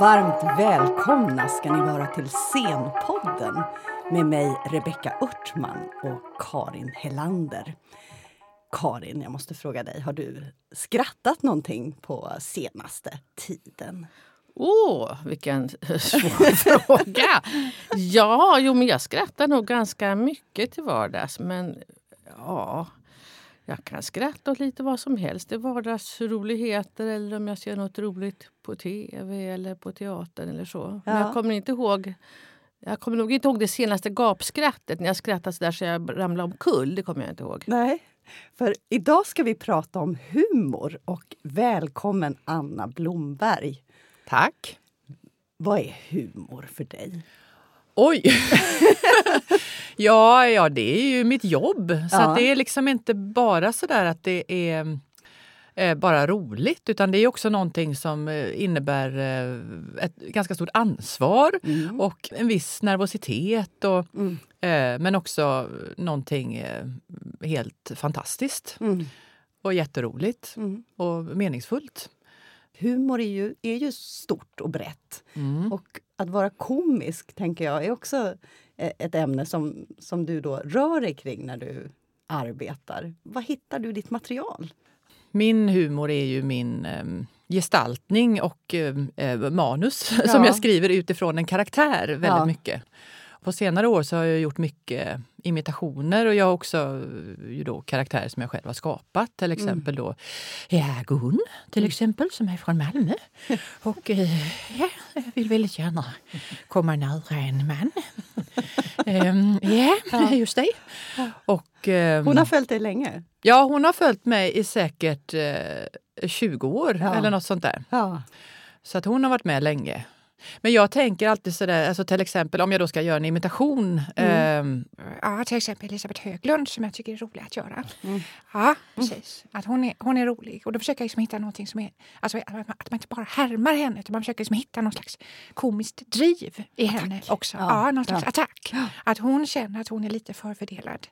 Varmt välkomna ska ni vara till Scenpodden med mig Rebecka Örtman och Karin Hellander. Karin, jag måste fråga dig, har du skrattat någonting på senaste tiden? Åh, oh, vilken svår fråga! Ja, jo, men jag skrattar nog ganska mycket till vardags. Men ja, jag kan skratta åt lite vad som helst. Det är vardagsroligheter eller om jag ser något roligt på tv eller på teatern eller så. Ja. Men jag kommer inte ihåg jag kommer nog inte ihåg det senaste gapskrattet när jag skrattade så där så jag ramlade omkull. Det kommer jag inte ihåg. Nej, för idag ska vi prata om humor och välkommen Anna Blomberg. Tack. Vad är humor för dig? Oj! ja, ja, det är ju mitt jobb. Så ja. det är liksom inte bara så där att det är eh, bara roligt utan det är också någonting som eh, innebär eh, ett ganska stort ansvar mm. och en viss nervositet. Och, mm. men också någonting helt fantastiskt mm. och jätteroligt mm. och meningsfullt humor är ju, är ju stort och brett. Mm. Och att vara komisk, tänker jag, är också eh, ett ämne som, som du då rör dig kring när du arbetar. Var hittar du ditt material? Min humor är ju min eh, gestaltning och eh, manus ja. som jag skriver utifrån en karaktär väldigt ja. mycket. På senare år så har jag gjort mycket imitationer och jag har också ju då karaktärer som jag själv har skapat. Till mm. exempel då ja, Gun, till mm. exempel, som är från Malmö. Och eh, ja, jag vill väldigt gärna komma nära en man. um, ja, just det. Och, um, hon har följt dig länge? Ja, hon har följt mig i säkert eh, 20 år ja. eller något sånt där. Ja. Så att hon har varit med länge. Men jag tänker alltid sådär, alltså till exempel om jag då ska göra en imitation. Mm. Eh, ja, till exempel Elisabeth Höglund som jag tycker är rolig att göra. Mm. Ja, precis. Att hon, är, hon är rolig. Och då försöker jag liksom hitta någonting som är... Alltså att man, att man inte bara härmar henne utan man försöker liksom hitta någon slags komiskt driv i attack. henne också. Ja, ja någon slags ja. attack. Att hon känner att hon är lite förfördelad.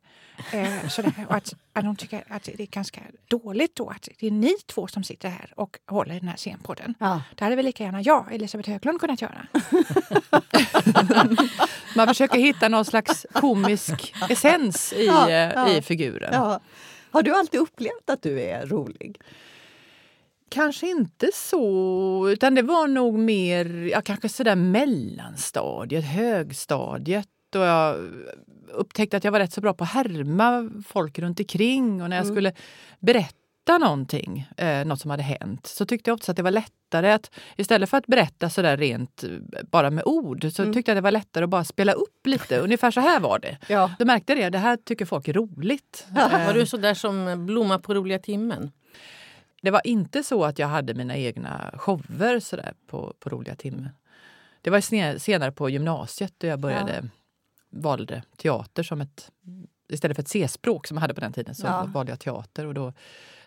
Eh, sådär. Och att, att hon tycker att det är ganska dåligt då att det är ni två som sitter här och håller den här scenpodden. Ja. Det hade väl lika gärna jag, Elisabeth Höglund, kunnat göra. Man försöker hitta någon slags komisk essens i, ja, ja. i figuren. Ja. Har du alltid upplevt att du är rolig? Kanske inte så, utan det var nog mer ja, kanske sådär mellanstadiet, högstadiet. Och jag upptäckte att jag var rätt så bra på att härma folk runt omkring. Och när jag mm. skulle berätta berätta någonting, eh, något som hade hänt, så tyckte jag också att det var lättare att istället för att berätta sådär rent eh, bara med ord, så mm. tyckte jag att det var lättare att bara spela upp lite. Ungefär så här var det. Ja. Då märkte det, det här tycker folk är roligt. Eh. Var du sådär som Blomma på roliga timmen? Det var inte så att jag hade mina egna shower sådär på, på roliga timmen. Det var senare på gymnasiet då jag började ja. valde teater som ett istället för ett C-språk som jag hade på den tiden så ja. valde jag teater. Och då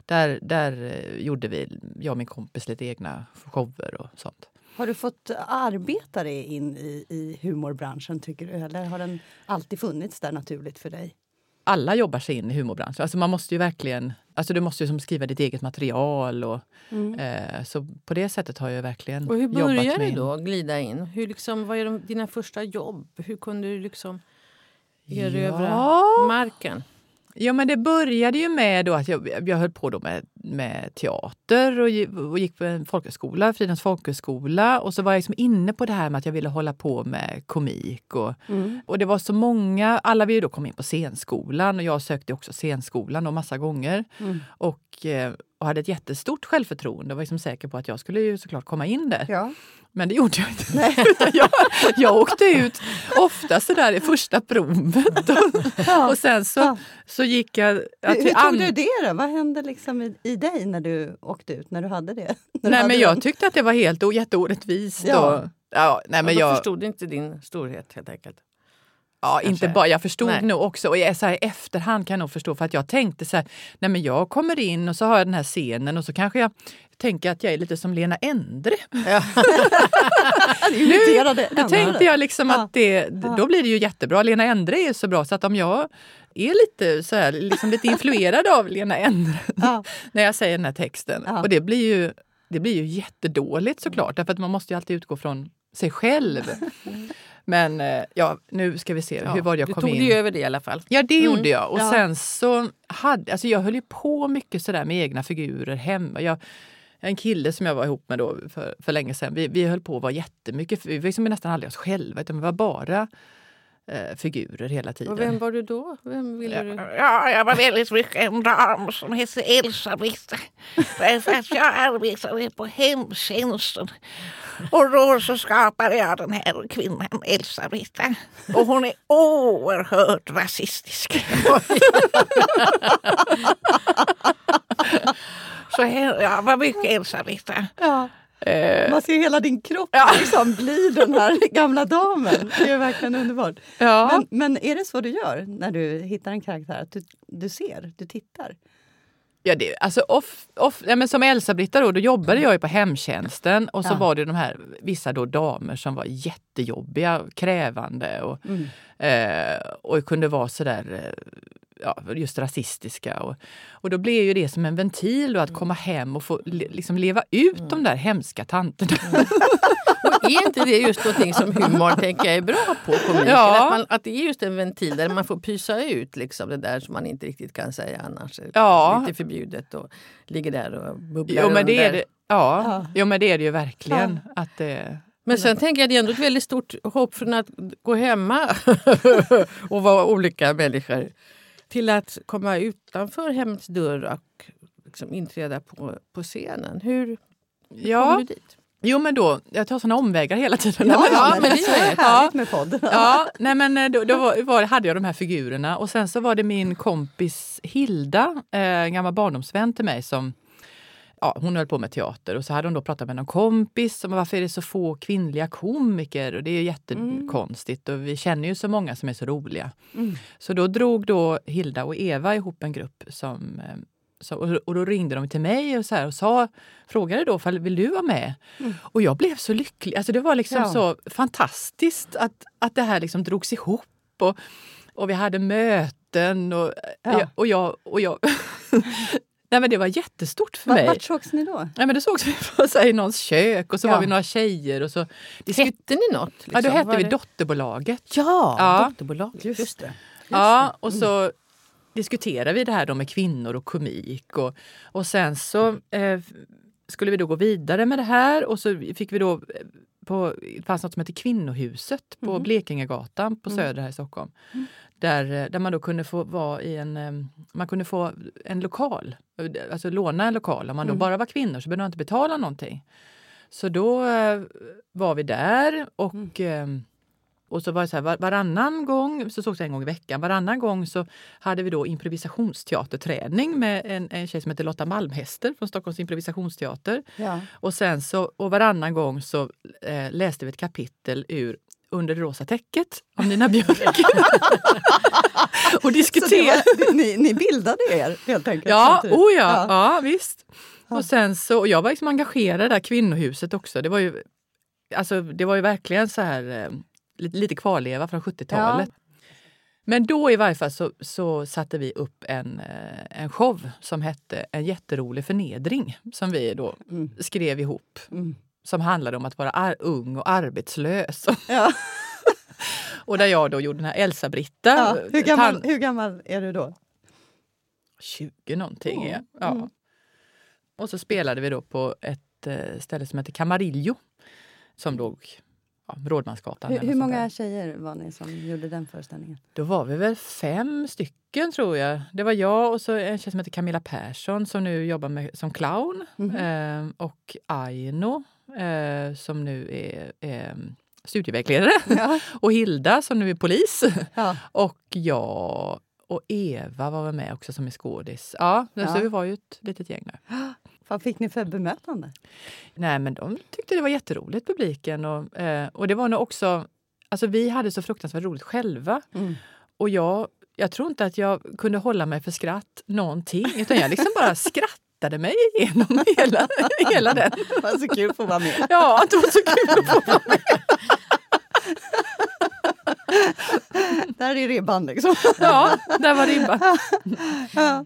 där, där eh, gjorde vi, jag och min kompis, lite egna shower och sånt. Har du fått arbeta dig in i, i humorbranschen, tycker du? Eller har den alltid funnits där naturligt för dig? Alla jobbar sig in i humorbranschen. Alltså man måste ju verkligen, alltså du måste ju som skriva ditt eget material. Och, mm. eh, så på det sättet har jag verkligen jobbat Och hur började du då glida in? Hur liksom, vad är de, dina första jobb? Hur kunde du liksom erövra ja. marken? Ja, men det började ju med då att jag, jag höll på då med, med teater och, och gick på en folkhögskola, Fridhems folkhögskola. Och så var jag liksom inne på det här med att jag ville hålla på med komik. Och, mm. och det var så många, alla ville då komma in på scenskolan och jag sökte också scenskolan då massa gånger. Mm. Och, eh, och hade ett jättestort självförtroende och var liksom säker på att jag skulle ju såklart komma in där. Ja. Men det gjorde jag inte. Nej. jag, jag åkte ut ofta sådär i första provet. Och, ja. och sen så, ja. så gick jag... Hur, hur tog du det då? Vad hände liksom i, i dig när du åkte ut, när du hade det? nej, hade men jag tyckte att det var helt jätteorättvist. Ja. Och, ja, nej, men då jag förstod inte din storhet helt enkelt. Ja, Kanske. inte bara. Jag förstod nej. nog också. Och jag, så här, i efterhand kan jag nog förstå. För att jag tänkte så här, nej men jag kommer in och så har jag den här scenen och så kanske jag tänker att jag är lite som Lena Endre. Ja. nu, då tänkte jag liksom att det, då blir det ju jättebra. Lena Endre är så bra så att om jag är lite, så här, liksom lite influerad av Lena Endre ja. när jag säger den här texten. Ja. Och det blir ju det blir ju jättedåligt såklart, därför att man måste ju alltid utgå från sig själv. Men eh, ja, nu ska vi se, hur var det jag du kom tog in? dig över det i alla fall. Ja, det Mm. gjorde jag. Och Ja. sen så hade, alltså jag höll ju på mycket sådär med egna figurer hemma. Jag, en kille som jag var ihop med då för, för länge sedan, vi, vi höll på att vara jättemycket, vi var liksom nästan aldrig oss själva, utan vi var bara eh, figurer hela tiden. Och vem var du då? Vem ville du? Ja, jag var väldigt mycket en dam som hette Elsa-Britta. Därför att jag arbetade på hemtjänsten. Och då så skapade jag den här kvinnan, Elsa-Britta. Och hon är oerhört rasistisk. Så här, jag var mycket Elsa-Britta. Ja. Eh, Man ser hela din kropp liksom bli den här gamla damen. Det är verkligen underbart. ja. Men, men är det så du gör när du hittar en karaktär? Att du, du ser, du tittar? Ja, det, alltså off, off, ja, men som Elsa-Britta då, då jobbade jag ju på hemtjänsten och så Ja. var det de här vissa då damer som var jättejobbiga, krävande och, Mm. eh, och kunde vara sådär eh, ja, just rasistiska. Och, och då blev ju det som en ventil då, att komma hem och få le, liksom leva ut de där hemska tanterna. Och är inte det just någonting som humorn tänker jag är bra på? Komiken? Ja. Att, man, att det är just en ventil där man får pysa ut liksom, det där som man inte riktigt kan säga annars. Ja. Lite förbjudet och ligger där och bubblar Jo men det är det, ja, Ja. Jo, men det, är det ju verkligen. Att det, Men sen tänker jag det är ändå ett väldigt stort hopp från att gå hemma och vara olika människor till att komma utanför hemmets dörr och liksom inträda på, på scenen. Hur kommer ja, du dit? jo men då, jag tar såna omvägar hela tiden. Ja, ja, men- det är så härligt med podd. Ja, nej men eh, då, då var, var, hade jag de här figurerna och sen så var det min kompis Hilda, eh, en gammal barndomsvän till mig som Ja, hon höll på med teater och så hade hon då pratat med någon kompis om varför är det så få kvinnliga komiker och det är jättekonstigt och vi känner ju så många som är så roliga. Mm. Så då drog då Hilda och Eva ihop en grupp som eh, så, och- då ringde de till mig och, så här och sa, frågade då ifall vill du vara med? Och jag blev så lycklig. Alltså det var liksom Ja. så fantastiskt att, att det här liksom drogs ihop. Och, och vi hade möten och, Ja. och jag... Och jag Nej, men det var jättestort för Vart, mig. vart sågs ni då? Nej, men det sågs vi på så här, i någons kök och så Ja. var vi några tjejer. Och så Hette ni något? ja, då liksom? hette Var vi det- Dotterbolaget. Ja, Ja. dotterbolaget. Just det. Ja, och så diskuterade vi det här då med kvinnor och komik. Och, och sen så eh, skulle vi då gå vidare med det här och så fick vi då eh, på, det fanns något som heter Kvinnohuset på Blekingegatan på Söder här i Stockholm. Där, eh, där man då kunde få vara i en, eh, man kunde få en lokal, eh, alltså låna en lokal. Om man då bara var kvinnor så behövde man inte betala någonting. Så då var vi där och eh, och så var det så här, var, varannan gång, så sågs det en gång i veckan, varannan gång så hade vi då improvisationsteaterträning med en, en tjej som heter Lotta Malmhäster från Stockholms improvisationsteater. Ja. Och sen så, och varannan gång så eh, läste vi ett kapitel ur Under det rosa täcket av Nina Björk. och diskuterade. ni, ni bildade er helt enkelt? Ja, samtidigt? oh ja, ja. visst. Och sen så, och jag var liksom engagerad i det där kvinnohuset också. Det var ju, alltså, det var ju verkligen så här eh, lite, lite kvarleva från 70-talet. Men då i varje fall så, så satte vi upp en, eh, en show som hette En jätterolig förnedring som vi då Mm. skrev ihop. Mm. Som handlade om att vara ar- ung och arbetslös. Ja. och där jag då gjorde den här Elsa-Britta. Ja. Hur, gammal, tan- hur gammal är du då? 20 någonting. Mm. Ja. Och så spelade vi då på ett eh, ställe som heter Camarillo som låg ja, Rådmansgatan. Hur, hur många där. tjejer var ni som gjorde den föreställningen? Då var vi väl fem stycken tror jag. Det var jag och så en tjej som heter Camilla Persson som nu jobbar med, som clown. Mhm. Eh, och Aino eh, som nu är eh, studievägledare. Ja. och Hilda som nu är polis. Ja. och jag och Eva var väl med också som är skådis. Ja, Ja. så vi var ju ett litet gäng där. Vad fick ni för bemötande? Nej, men de tyckte det var jätteroligt, publiken. Och, eh, och det var nog också... Alltså vi hade så fruktansvärt roligt själva. Mm. Och jag, jag tror inte att jag kunde hålla mig för skratt någonting. Utan jag liksom bara skrattade mig igenom hela, hela den. Det var så kul att få vara med. Ja, det var så kul att få vara med. Där är ribban liksom. Ja, där var ribban. Ja.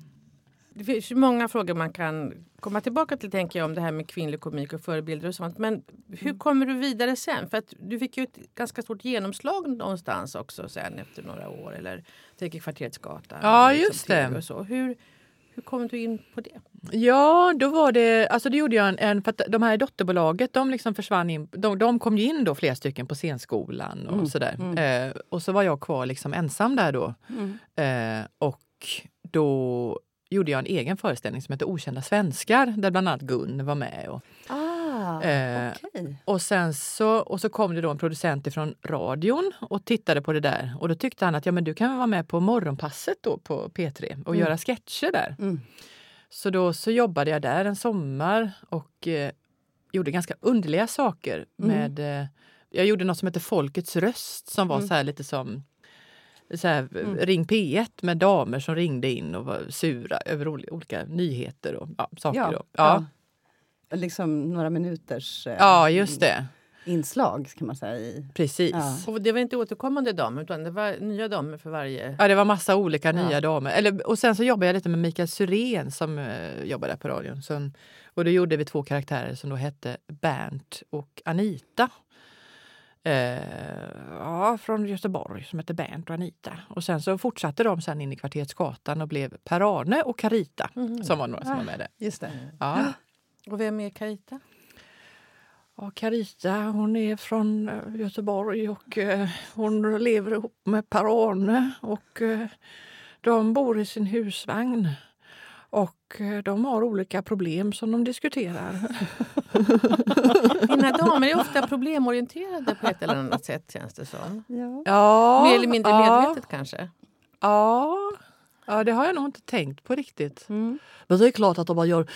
det finns många frågor man kan komma tillbaka till tänker jag om det här med kvinnlig komik och förebilder och sånt. Men hur kommer du vidare sen? För att du fick ju ett ganska stort genomslag någonstans också sen efter några år. Eller tänker Kvarterets Gata. Ja, liksom just det. Och så. Hur, hur kom du in på det? Ja, då var det, alltså det gjorde jag en, en för att de här dotterbolaget de liksom försvann in, de, de kom ju in då flera stycken på scenskolan och sådär. Eh, och så var jag kvar liksom ensam där då. Eh, och då gjorde jag en egen föreställning som heter Okända svenskar där bland annat Gun var med. Och, Ah, Eh, okej. och sen så, och så kom det då en producent från radion och tittade på det där. Och då tyckte han att ja, men du kan väl vara med på morgonpasset då på P3 och göra sketcher där. Mm. Så då så jobbade jag där en sommar och eh, gjorde ganska underliga saker. med eh, Jag gjorde något som heter Folkets röst som var så här lite som så här, Ring P1 med damer som ringde in och var sura över oli- olika nyheter och ja, saker. Ja, då. Ja. ja. Liksom några minuters eh, ja, just det. inslag kan man säga. I. Precis. Ja. Och det var inte återkommande damer utan det var nya damer för varje... Ja, det var massa olika Ja. nya damer. Eller, och sen så jobbade jag lite med Mikael Syrén som eh, jobbade på radion. Så, och då gjorde vi två karaktärer som då hette Bernt och Anita. Eh, ja, från Göteborg som hette Bernt och Anita. Och sen så fortsatte de sen in i Kvartersgatan och blev Per-Arne och Carita som var några som var med där. Just det. Ja. Och vem är Carita? Ja, Carita hon är från eh, Göteborg och eh, hon lever ihop med Per-Arne och eh, de bor i sin husvagn. Och eh, de har olika problem som de diskuterar. Dina damer är ofta problemorienterade på ett eller annat sätt känns det som. Ja. Ja, Mer eller mindre ja, medvetet kanske. Ja, ja, det har jag nog inte tänkt på riktigt. Mm. Men det är klart att om man gör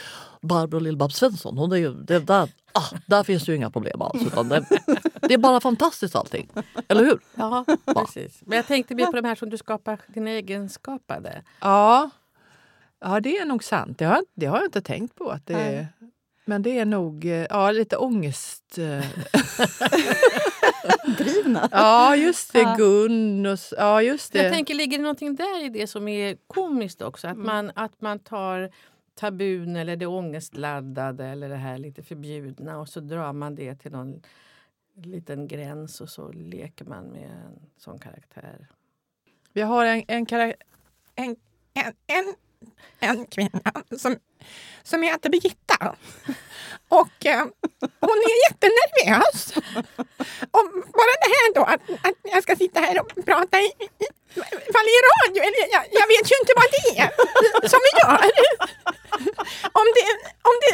Barbro Lill-Babs Svensson, hon är ju, det, där, ah, där finns det ju inga problem alls. Utan det, det är bara fantastiskt allting. Eller hur? Ja, precis. Men jag tänkte mer på de här som du skapar dina egenskapade. Ja, ja det är nog sant. Det har, det har jag inte tänkt på. Att det, Nej. men det är nog eh, ja, lite ångest... Drivna. Ja, just det. Ja. Gun och... Ja, just det. Jag tänker, ligger det någonting där i det som är komiskt också? Att, man, att man tar tabun eller det ångestladdade eller det här lite förbjudna och så drar man det till någon liten gräns och så leker man med en sån karaktär. Vi har en, en karaktär... En, en, en, en kvinna som, som heter Birgitta. Och eh, hon är jättenervös. Och bara det här då att, att jag ska sitta här och prata i, i, i radio, eller jag, jag vet ju inte vad det är som vi gör. Om det, om det,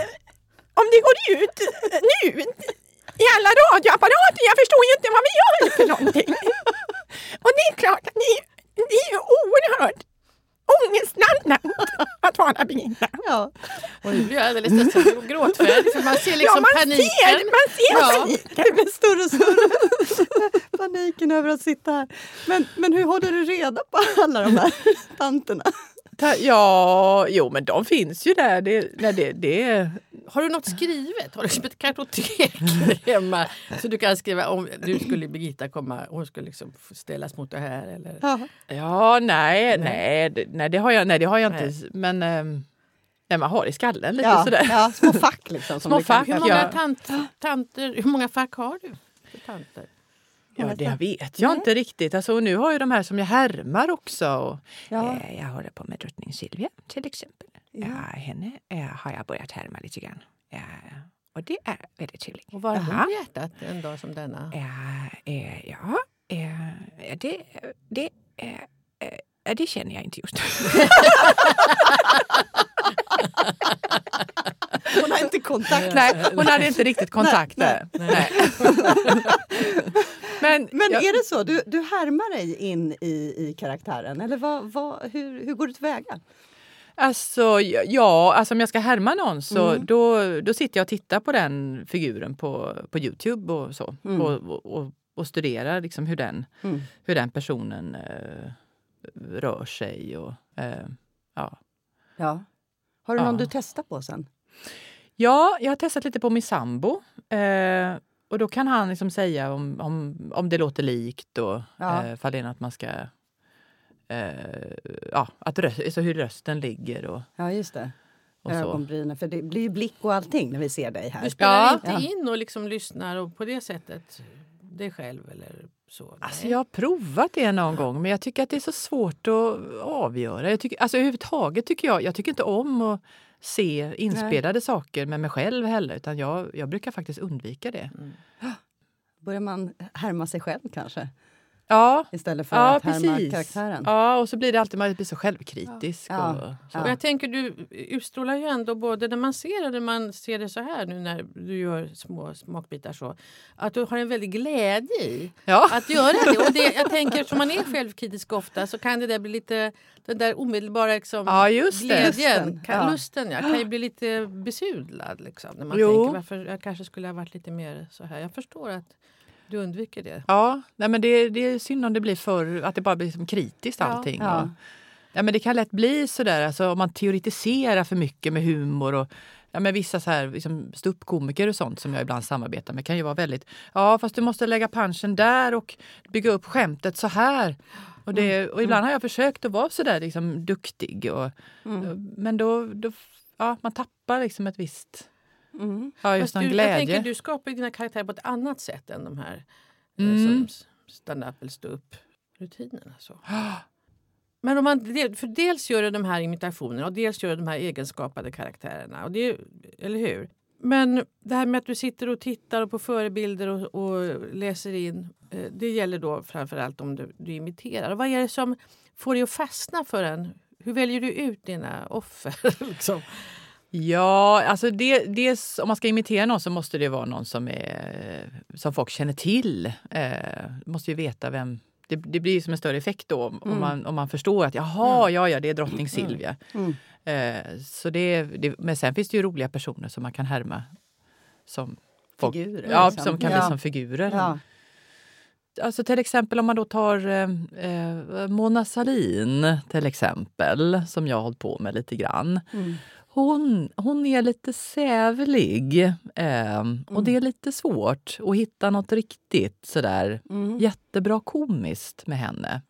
om det går ut nu i alla radioapparater, jag förstår ju inte vad vi gör för någonting. Och det är klart, det, är- det är ju oerhört ångestladdat att vara Birgitta. Ja. Och nu blir jag alldeles nästan gråtfärdig för man ser liksom ja, man paniken. ser, man ser Ja. paniken. Det blir större och större. Paniken över att sitta här. Men, men hur håller du reda på alla de här tanterna? Ta, ja, jo men de finns ju där. Det, nej, det, det, Har du något skrivet? Har du ett kartotek hemma? Så du kan skriva om nu skulle Birgitta komma hon skulle liksom ställas mot det här. Eller? Ja. ja, nej, nej, det, nej, det har jag, nej, det har jag inte. Nej. Men ehm, nej, man har i skallen lite Ja, sådär. ja, små fack liksom. som Små fack, Hur många, Ja. tant, tanter, hur många fack har du? För tanter? Ja, det vet jag inte riktigt. Alltså, och nu har jag de här som jag härmar också. Och, Ja. Eh, Jag håller på med drottning Silvia till exempel. Ja. henne eh, har jag börjat härma lite grann. Och det är väldigt trevligt. Och var har hon hjärtat en dag som denna? Ja, eh, ja eh, det, det, eh, eh, det känner jag inte just nu. Hon har inte kontakt. nej, hon hade inte riktigt kontakt där. Nej. Men, Men jag, är det så? Du, du härmar dig in i, i karaktären? Eller vad, vad, hur, hur går du tillväga? Alltså, ja, alltså om jag ska härma någon så Mm. då, då sitter jag och tittar på den figuren på, på Youtube och så. Mm. Och, och, och, och studerar liksom hur, den, Mm. hur den personen eh, rör sig. Och, eh, ja. Ja. Har du någon Ja. du testar på sen? Ja, jag har testat lite på min sambo. Eh, och då kan han liksom säga om, om, om det låter likt och Ja. eh, det är något man ska eh, ja, att röst, alltså hur rösten ligger och, Ja, just det. och så. Ögonbrynen. För det blir ju blick och allting när vi ser dig här. Du spelar Ja. inte Ja. in och liksom lyssnar och på det sättet dig själv eller så? Alltså jag har provat det någon gång men jag tycker att det är så svårt att avgöra. Jag tycker, alltså överhuvudtaget tycker jag, jag tycker inte om att se inspelade saker med mig själv heller utan jag, jag brukar faktiskt undvika det. Börjar man härma sig själv kanske? Ja, Istället för ja att härma precis. karaktären? Ja, och så blir det alltid man blir så självkritisk. Ja. Och, så. Och jag tänker du utstrålar ju ändå både när man ser det när man ser det så här nu när du gör små smakbitar så. Att du har en väldig glädje i Ja. att göra det. Och det, jag tänker eftersom man är självkritisk ofta så kan det där bli lite den där omedelbara liksom, Ja, just det. glädjen, Lusten, kan, ja. lusten ja, kan ju bli lite besudlad. Liksom, när man Jo. tänker varför jag kanske skulle ha varit lite mer så här. Jag förstår att du undviker det. Ja, nej men det, det är synd om det blir för, att det bara blir som kritiskt Ja. allting. Ja. Och, ja, men det kan lätt bli sådär alltså, om man teoretiserar för mycket med humor och Ja, men vissa så här, liksom, ståuppkomiker och sånt som jag ibland samarbetar med kan ju vara väldigt... Ja, fast du måste lägga punchen där och bygga upp skämtet så här. Och, det, och ibland har jag försökt att vara så där liksom, duktig. Och, Men då, då... Ja, man tappar liksom ett visst... Mm. Ja, just någon du, Jag glädje. tänker, du skapar dina karaktärer på ett annat sätt än de här Mm. eh, s- stand-up eller stå-upp-rutinerna. Så. Men om man, för dels gör du de här imitationerna och dels gör du de här egenskapade karaktärerna. Och det, eller hur? Men det här med att du sitter och tittar på förebilder och, och läser in. eh, Det gäller då framförallt om du, du imiterar. Och vad är det som får dig att fastna för en? Hur väljer du ut dina offer? liksom? Ja, alltså det, dels om man ska imitera någon så måste det vara någon som, är, som folk känner till. Eh, måste ju veta vem... Det, det blir som en större effekt då om, om, man, om man förstår att jaha, ja, ja, det är drottning Silvia. Mm. Eh, så det, det, men sen finns det ju roliga personer som man kan härma. Som folk, Figurer, Ja, liksom. som kan bli Ja. som figurer. Ja. Alltså till exempel om man då tar eh, eh, Mona Sahlin till exempel, som jag har hållit på med lite grann. Mm. Hon, hon är lite sävlig eh, och det är lite svårt att hitta något riktigt sådär Mm. jättebra komiskt med henne.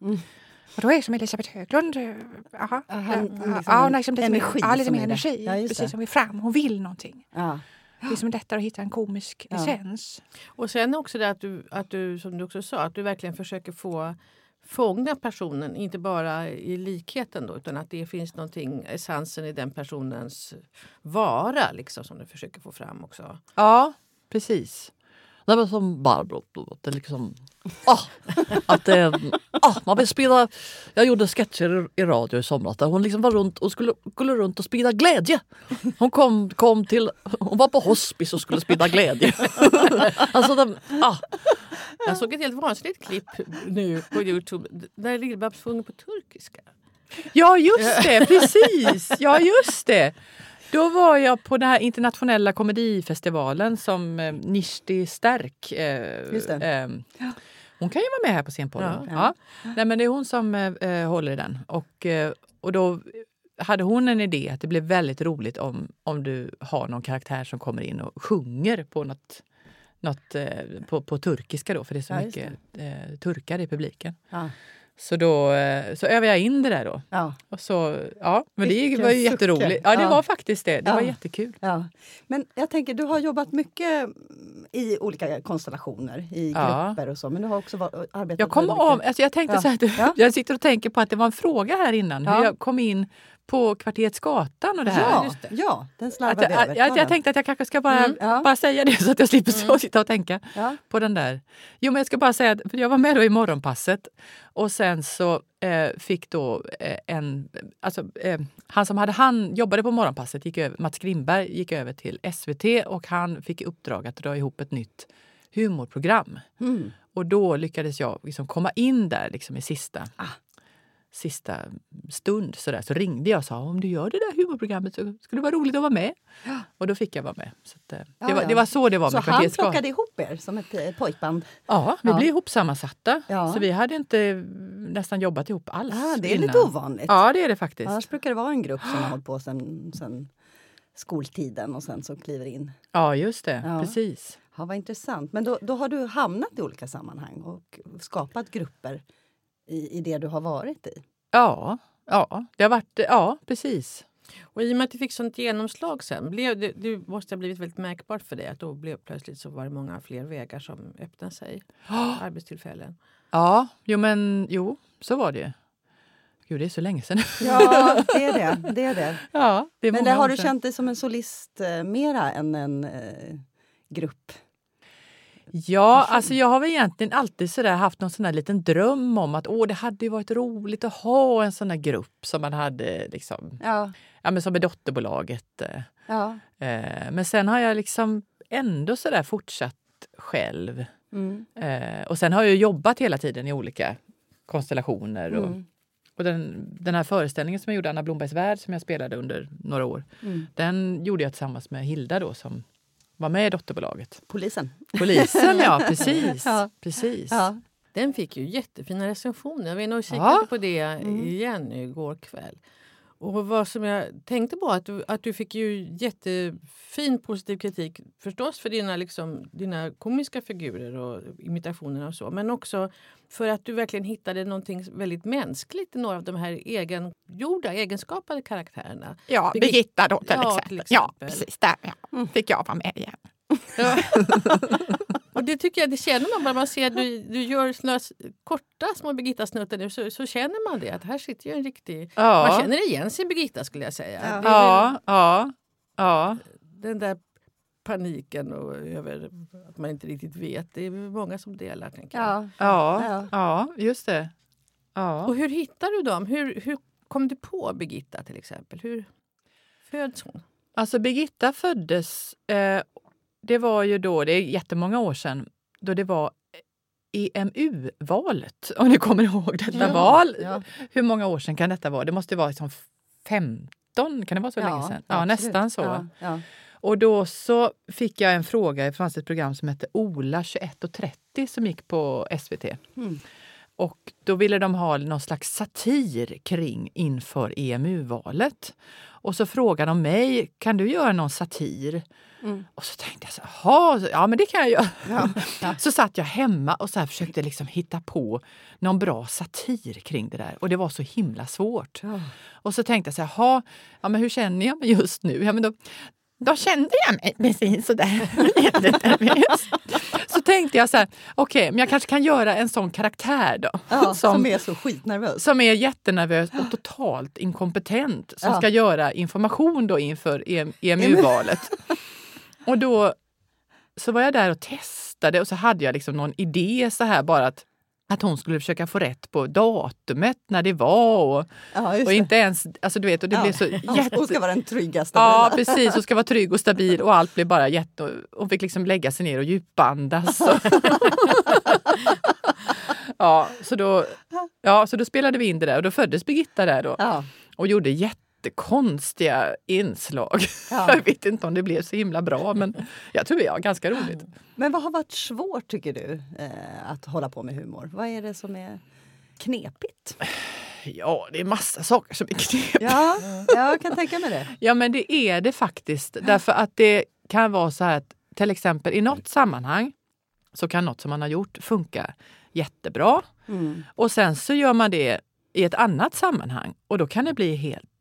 Och då är det som Elisabeth Höglund. eh, Aha. Ja, han- Ja, liksom ja, hon har liksom lite energi mer, ja, lite som mer energi. Ja, precis som vill fram. Hon vill någonting. Ja. Det är som lättare att hitta en komisk Ja. essens. Och sen också det att du, att du, som du också sa, att du verkligen försöker få fånga personen, inte bara i likheten då, utan att det finns någonting, essensen i den personens vara liksom, som du försöker få fram också. Ja, precis. Nej, men som Barbro, det är liksom... Ah, att det, ah, man vill sprida... Jag gjorde sketcher i, i radio i somras där hon liksom var runt och skulle, skulle runt och sprida glädje. Hon kom, kom till... Hon var på hospice och skulle sprida glädje. alltså, den, ah, Jag såg ett helt vansinnigt klipp nu på Youtube där Lill-Babs sjunger på turkiska. Ja, just det! Precis! Ja, just det! Då var jag på den här internationella komedifestivalen som eh, Nishti Stärk. Eh, Just det. Eh, hon kan ju vara med här på scenpodden. Ja. Ja. Nej, men det är hon som eh, eh, håller i den. Och, eh, och då hade hon en idé att det blev väldigt roligt om, om du har någon karaktär som kommer in och sjunger på något, något eh, på, på turkiska då, för det är så Ja, mycket eh, turkar i publiken. Så då eh, så övade jag in det där då. Ja. Och så, ja, men det Vilken var ju sucke. jätteroligt. Ja, det Ja. var faktiskt det. Det Ja. var jättekul. Ja. Men jag tänker, du har jobbat mycket mm, i olika konstellationer, i grupper och så, men du har också var- arbetat Jag kom av, alltså jag tänkte så här, jag sitter och tänker på att det var en fråga här innan, hur jag kom in på Kvarteret Skatan och det här. Ja, det. ja, den Att slarvade jag, vi över. jag, jag tänkte att jag kanske ska bara, Mm, ja. bara säga det så att jag slipper så sitta och tänka Ja. på den där. Jo, men jag ska bara säga att för jag var med då i morgonpasset och sen så eh, fick då eh, en... Alltså, eh, han som hade han jobbade på morgonpasset, gick över, Mats Grimberg, gick över till SVT och han fick i uppdrag att dra ihop ett nytt humorprogram. Mm. Och då lyckades jag liksom komma in där liksom i sista, Ah. Sista stund. Så, där. så ringde jag och sa om du gör det där humorprogrammet så skulle det vara roligt att vara med. Och då fick jag vara med. Så att, eh, Ja, det, var, ja. det var så det var Så med han plockade ihop er som ett eh, pojkband? Ja, vi Ja. blev ihopsammansatta. Ja. Så vi hade inte nästan jobbat ihop alls Ah, det är innan. lite ovanligt. Ja, det är det faktiskt. Annars brukar det vara en grupp som har hållit på sen, sen skoltiden och sen så kliver in. Ja, just det. Ja. Precis. Ja, vad intressant. Men då, då har du hamnat i olika sammanhang och skapat grupper i, i det du har varit i. Ja, ja, det har varit, ja precis. Och i och med att du fick sånt genomslag sen, blev det, det måste ha blivit väldigt märkbart för dig att då blev plötsligt så var det många fler vägar som öppnade sig. Arbetstillfällen. Ja, jo men jo, så var det ju. Gud, det är så länge sedan. Ja, det är det. det, är det. Ja, det är Men det, har du känt dig som en solist eh, mera än en eh, grupp? Ja, alltså jag har väl egentligen alltid sådär haft någon sån här liten dröm om att åh, det hade varit roligt att ha en sån här grupp som man hade liksom, Ja. ja men som är dotterbolaget. eh. ja. Eh, Men sen har jag liksom ändå sådär fortsatt själv. Mm. Eh, Och sen har jag jobbat hela tiden i olika konstellationer. Och, Mm. och den, den här föreställningen som jag gjorde, Anna Blombergs värld, som jag spelade under några år, Mm. den gjorde jag tillsammans med Hilda då som var med i dotterbolaget. Polisen. Polisen, ja precis. Ja. precis. Ja. Den fick ju jättefina recensioner. Jag var inne och kikade Ja. på det Mm. igen igår kväll. Och vad som jag tänkte på att du, att du fick ju jättefin positiv kritik förstås för dina, liksom, dina komiska figurer och imitationer och så. Men också för att du verkligen hittade någonting väldigt mänskligt i några av de här egengjorda, egenskapade karaktärerna. Ja, Birgit- Birgitta då till, Ja, exempel. till Ja, exempel. precis. Där ja. fick jag vara med igen. Och det tycker jag, det känner man bara man ser du, du gör såna korta små Birgitta-snuttar nu så, så känner man det att här sitter ju en riktig... Ja. Man känner igen sin Birgitta skulle jag säga. Ja. Väl Ja, ja, ja. Den där paniken och över att man inte riktigt vet. Det är många som delar. Tänker jag. Ja. Ja, Ja. ja, just det. Ja. Och hur hittar du dem? Hur, hur kom du på Birgitta till exempel? Hur föds hon? Alltså Birgitta föddes, eh, det var ju då, det är jättemånga år sedan, då det var EMU-valet. Om ni kommer ihåg detta Ja. val. Ja. Hur många år sedan kan detta vara? Det måste vara liksom 15, kan det vara så länge sedan? Ja, absolut. nästan så. Och då så fick jag en fråga, det fanns ett program som hette Ola 21.30 som gick på SVT. Mm. Och då ville de ha någon slags satir kring inför EMU-valet. Och så frågade de mig, kan du göra någon satir? Mm. Och så tänkte jag, så, jaha, ja men det kan jag göra. Ja, ja. Så satt jag hemma och så här försökte liksom hitta på någon bra satir kring det där. Och det var så himla svårt. Ja. Och så tänkte jag så här, jaha, ja, men hur känner jag mig just nu? Ja, men då, Då kände jag mig precis sådär. Jättenervös. Så tänkte jag så här, okej, men jag kanske kan göra en sån karaktär då. Ja, som, som, är så skitnervös. som är jättenervös och totalt inkompetent. Som Ja. ska göra information då inför EM EMU-valet. och då så var jag där och testade och så hade jag liksom någon idé så här bara att att hon skulle försöka få rätt på datumet när det var och, Ja, och det. inte ens, alltså du vet, och det Ja. blev så jätte... Hon ska vara den tryggaste. Ja, precis. Hon ska vara trygg och stabil och allt blev bara jätte... Hon fick liksom lägga sig ner och djupandas. Och ja, så då, ja, så då spelade vi in det där och då föddes Birgitta där då Ja, och gjorde jättekonstiga inslag. Ja. Jag vet inte om det blev så himla bra men jag tror det var ganska roligt. Men vad har varit svårt tycker du eh, att hålla på med humor? Vad är det som är knepigt? Ja, det är massa saker som är knepigt. Ja, jag kan tänka mig det. Ja, men det är det faktiskt. Därför att det kan vara så här att till exempel i något sammanhang så kan något som man har gjort funka jättebra. Mm. Och sen så gör man det i ett annat sammanhang och då kan det bli helt...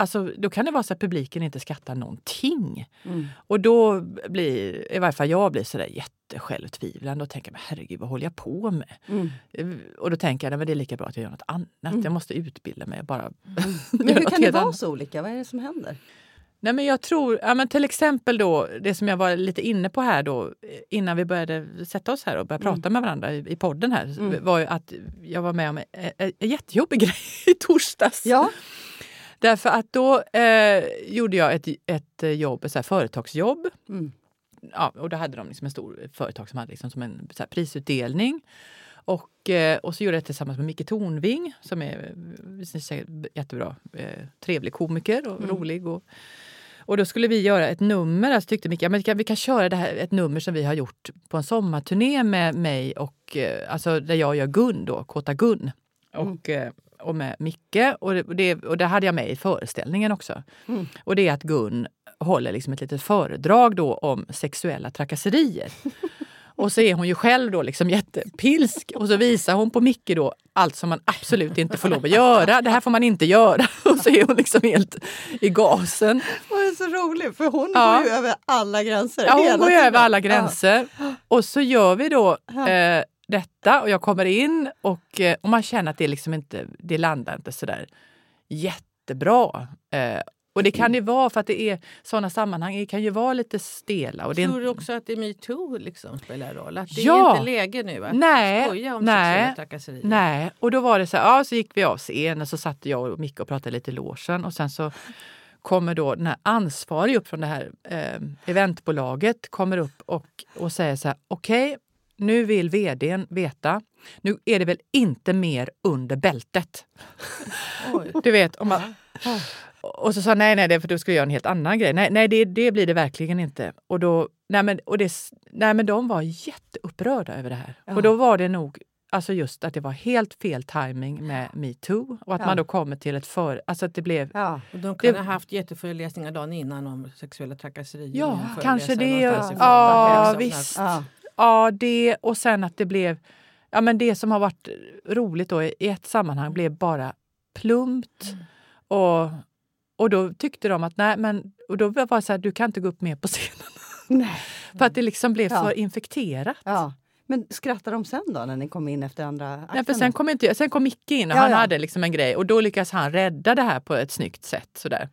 Alltså, då kan det vara så att publiken inte skrattar någonting. Mm. Och då blir, i varje fall jag blir sådär jättesjälvtvivlande och tänker, men herregud vad håller jag på med? Mm. Och då tänker jag, men det är lika bra att jag gör något annat. Mm. Jag måste utbilda mig bara Men göra hur kan det vara så olika? Vad är det som händer? Nej, men jag tror, ja, men till exempel då, det som jag var lite inne på här då eh, innan vi började sätta oss här och börja Mm. prata med varandra i, i podden här Mm. var ju att jag var med om en, en, en jättejobbig grej i torsdags. Ja, Därför att då eh, gjorde jag ett, ett jobb, ett så här företagsjobb. mm. Ja, och då hade de liksom en stor företag som hade liksom som en så prisutdelning. Och, eh, och så gjorde jag det tillsammans med Micke Tornving som är jättebra, eh, trevlig komiker och Mm. rolig. Och, och då skulle vi göra ett nummer, alltså tyckte Micke, ja, men vi kan, vi kan köra det här, ett nummer som vi har gjort på en sommarturné med mig och eh, alltså där jag gör Gun då, Kåta Gun. Och, eh, och med Micke. Och det, och det, och det hade jag med i föreställningen också. Mm. Och det är att Gun håller liksom ett litet föredrag då om sexuella trakasserier. Och så är hon ju själv då liksom jättepilsk och så visar hon på Micke då allt som man absolut inte får lov att göra. Det här får man inte göra. Och så är hon liksom helt i gasen. Och det är så roligt för hon Ja. går ju över alla gränser. Ja, hon går ju tiden. över alla gränser. Och så gör vi då eh, detta och jag kommer in och, eh, och man känner att det liksom inte, det landar inte sådär jättebra. Eh, och det kan ju vara för att det är sådana sammanhang, det kan ju vara lite stela. Och det Tror du också att det är metoo liksom spelar roll? Att det Ja. är inte läge nu att Nej, skoja om nej, sexuella trakasserier? Nej, och då var det så här, ja, så gick vi av scenen så satt jag och Micke och pratade lite i logen och sen så kommer då den här ansvarig upp från det här eh, eventbolaget kommer upp och, och säger så här, okej, nu vill vdn veta, nu är det väl inte mer under bältet? Oj. Du vet, om man, och så sa nej, nej, det är för då ska göra en helt annan grej. Nej, nej det, det blir det verkligen inte. Och, då, nej, men, och det, nej, men de var jätteupprörda över det här. Och då var det nog alltså just att det var helt fel timing med metoo och att Ja. man då kommer till ett för... Alltså att det blev... Ja. Och de kan Det- ha haft jätteföreläsningar dagen innan om sexuella trakasserier. Ja, kanske det. Ja, Stockholm. visst. Ja. Ja, det och sen att det blev... Ja, men det som har varit roligt då i ett sammanhang blev bara plumpt. Och, och då tyckte de att nej, men... Och då var det så här, du kan inte gå upp mer på scenen. Nej. För att det liksom blev Ja. för infekterat. Ja. Men skrattar de sen då när ni kom in efter andra akten? Nej, för sen kom, inte, sen kom Micke in och Ja, han ja. hade liksom en grej och då lyckades han rädda det här på ett snyggt sätt. Sådär.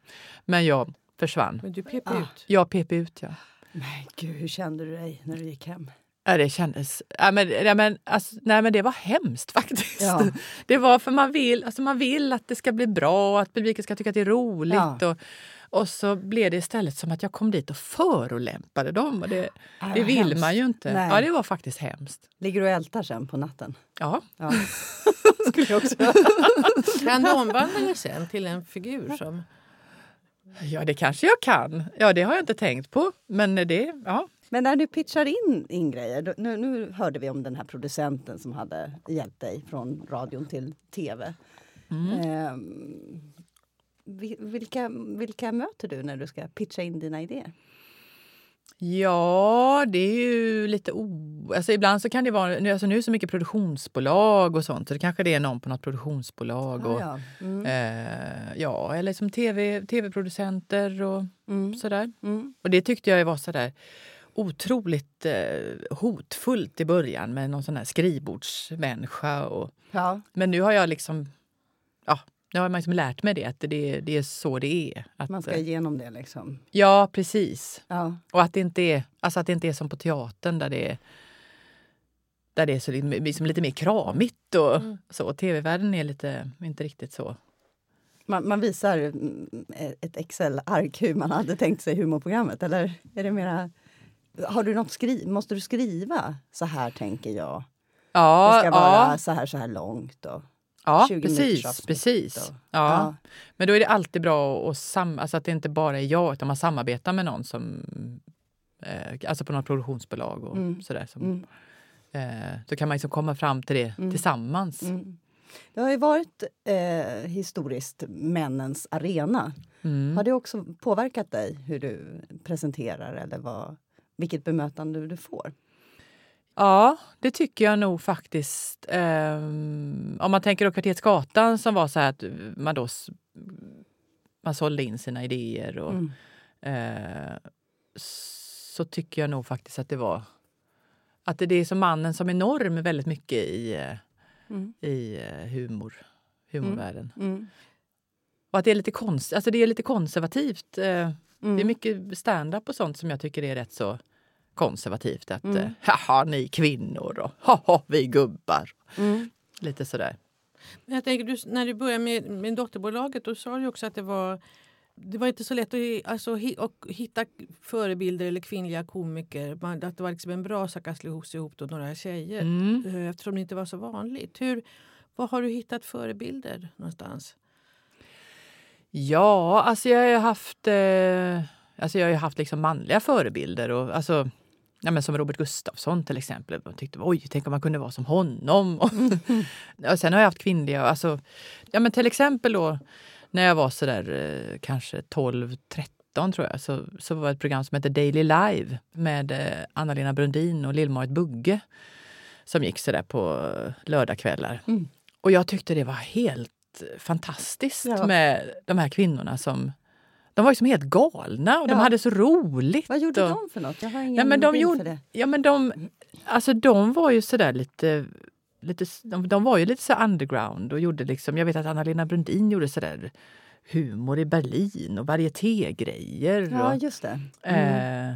Men jag försvann. Men du pep Ah. ut. Jag pep ut, ja. Nej, gud, hur kände du dig när du gick hem? Ja, det kändes... Ja, men, ja, men, alltså, nej, men det var hemskt faktiskt. Ja. Det var för man vill, alltså, man vill att det ska bli bra och att publiken ska tycka att det är roligt. Ja. Och, och så blev det istället som att jag kom dit och förolämpade dem. Och det, Ja, det vill hemskt. man ju inte. Nej. Ja, det var faktiskt hemskt. Ligger du och ältar sen på natten? Ja. Ja. Skulle jag också Kan du omvandla dig sen till en figur som... ja, det kanske jag kan. Ja, det har jag inte tänkt på. Men det, ja. Men när du pitchar in, in grejer, nu, nu hörde vi om den här producenten som hade hjälpt dig från radion till tv. Ehm, vi- vilka, vilka möter du när du ska pitcha in dina idéer? Ja, det är ju lite o... Alltså ibland så kan det vara... Nu, alltså nu är det så mycket produktionsbolag och sånt. Så det kanske det är någon på något produktionsbolag. Och, ja. Mm. eh, ja, eller som tv, tv-producenter och Mm. sådär. Mm. Och det tyckte jag var sådär otroligt eh, hotfullt i början med någon sån här skrivbordsmänniska. Och, Ja. men nu har jag liksom... Ja, nu har man liksom lärt mig det, att det, det är så det är. Att, Man ska igenom det liksom. Ja, precis. Ja. Och att det inte är, alltså att det inte är som på teatern där det är, där det är så lite, liksom lite mer kramigt. Och Mm. så. Tv-världen är lite, inte riktigt så. Man, man visar mm, ett Excel-ark hur man hade tänkt sig humorprogrammet eller är det mera... Har du något skri måste du skriva? Så här tänker jag. Ja, Det ska vara ja, så här så här långt. Och, ja 20 minuters precis. precis. och- Ja. ja. Men då är det alltid bra att sam, alltså att det inte bara är jag utan man samarbetar med någon som eh, Alltså på något produktionsbolag och Mm. sådär. Som, Mm. eh, då kan man liksom komma fram till det Mm. tillsammans. Mm. Det har ju varit eh, historiskt männens arena. Mm. Har det också påverkat dig hur du presenterar eller vad, vilket bemötande du får? Ja, det tycker jag nog faktiskt. Ehm, om man tänker då Kvarteret Gatan som var så här att man då man sålde in sina idéer och Mm. eh, så tycker jag nog faktiskt att det var att det är som mannen som är norm väldigt mycket i, Mm. i eh, humor, humorvärlden. Mm. Och att det är lite, konst, alltså det är lite konservativt. Eh, Mm. Det är mycket stand-up och sånt som jag tycker är rätt så konservativt. Att Mm. eh, haha, ni kvinnor och haha, vi gubbar. Mm. Lite sådär. Men Jag tänker, du, när du började med, med dotterbolaget då sa du också att det var det var inte så lätt att alltså, och hitta förebilder eller kvinnliga komiker. Man, att det var liksom en bra sak att slå ihop då några tjejer. Mm. eh, Eftersom det inte var så vanligt. Hur, var har du hittat förebilder någonstans? Ja, alltså jag har ju haft, eh, alltså jag har ju haft liksom manliga förebilder. Och, alltså, ja, men som Robert Gustafsson till exempel. Jag tyckte oj, tänk om man kunde vara som honom. Och, och sen har jag haft kvinnliga, alltså, ja, men till exempel då när jag var sådär eh, kanske 12-13 2013 tror jag, så, så var det ett program som hette Daily Live med eh, Anna-Lena Brundin och Lill-Marit Bugge som gick sådär på lördagskvällar. Mm. Och jag tyckte det var helt fantastiskt Ja. med de här kvinnorna som de var ju som helt galna och de Ja. hade så roligt. Vad gjorde och, de för något? Jag har ingen Nej, men de gjorde- för det. Ja men de, alltså de var ju sådär lite, lite de, de var ju lite så underground och gjorde liksom, jag vet att Anna-Lena Brundin gjorde sådär humor i Berlin och varietégrejer. Ja, och, just det. eh,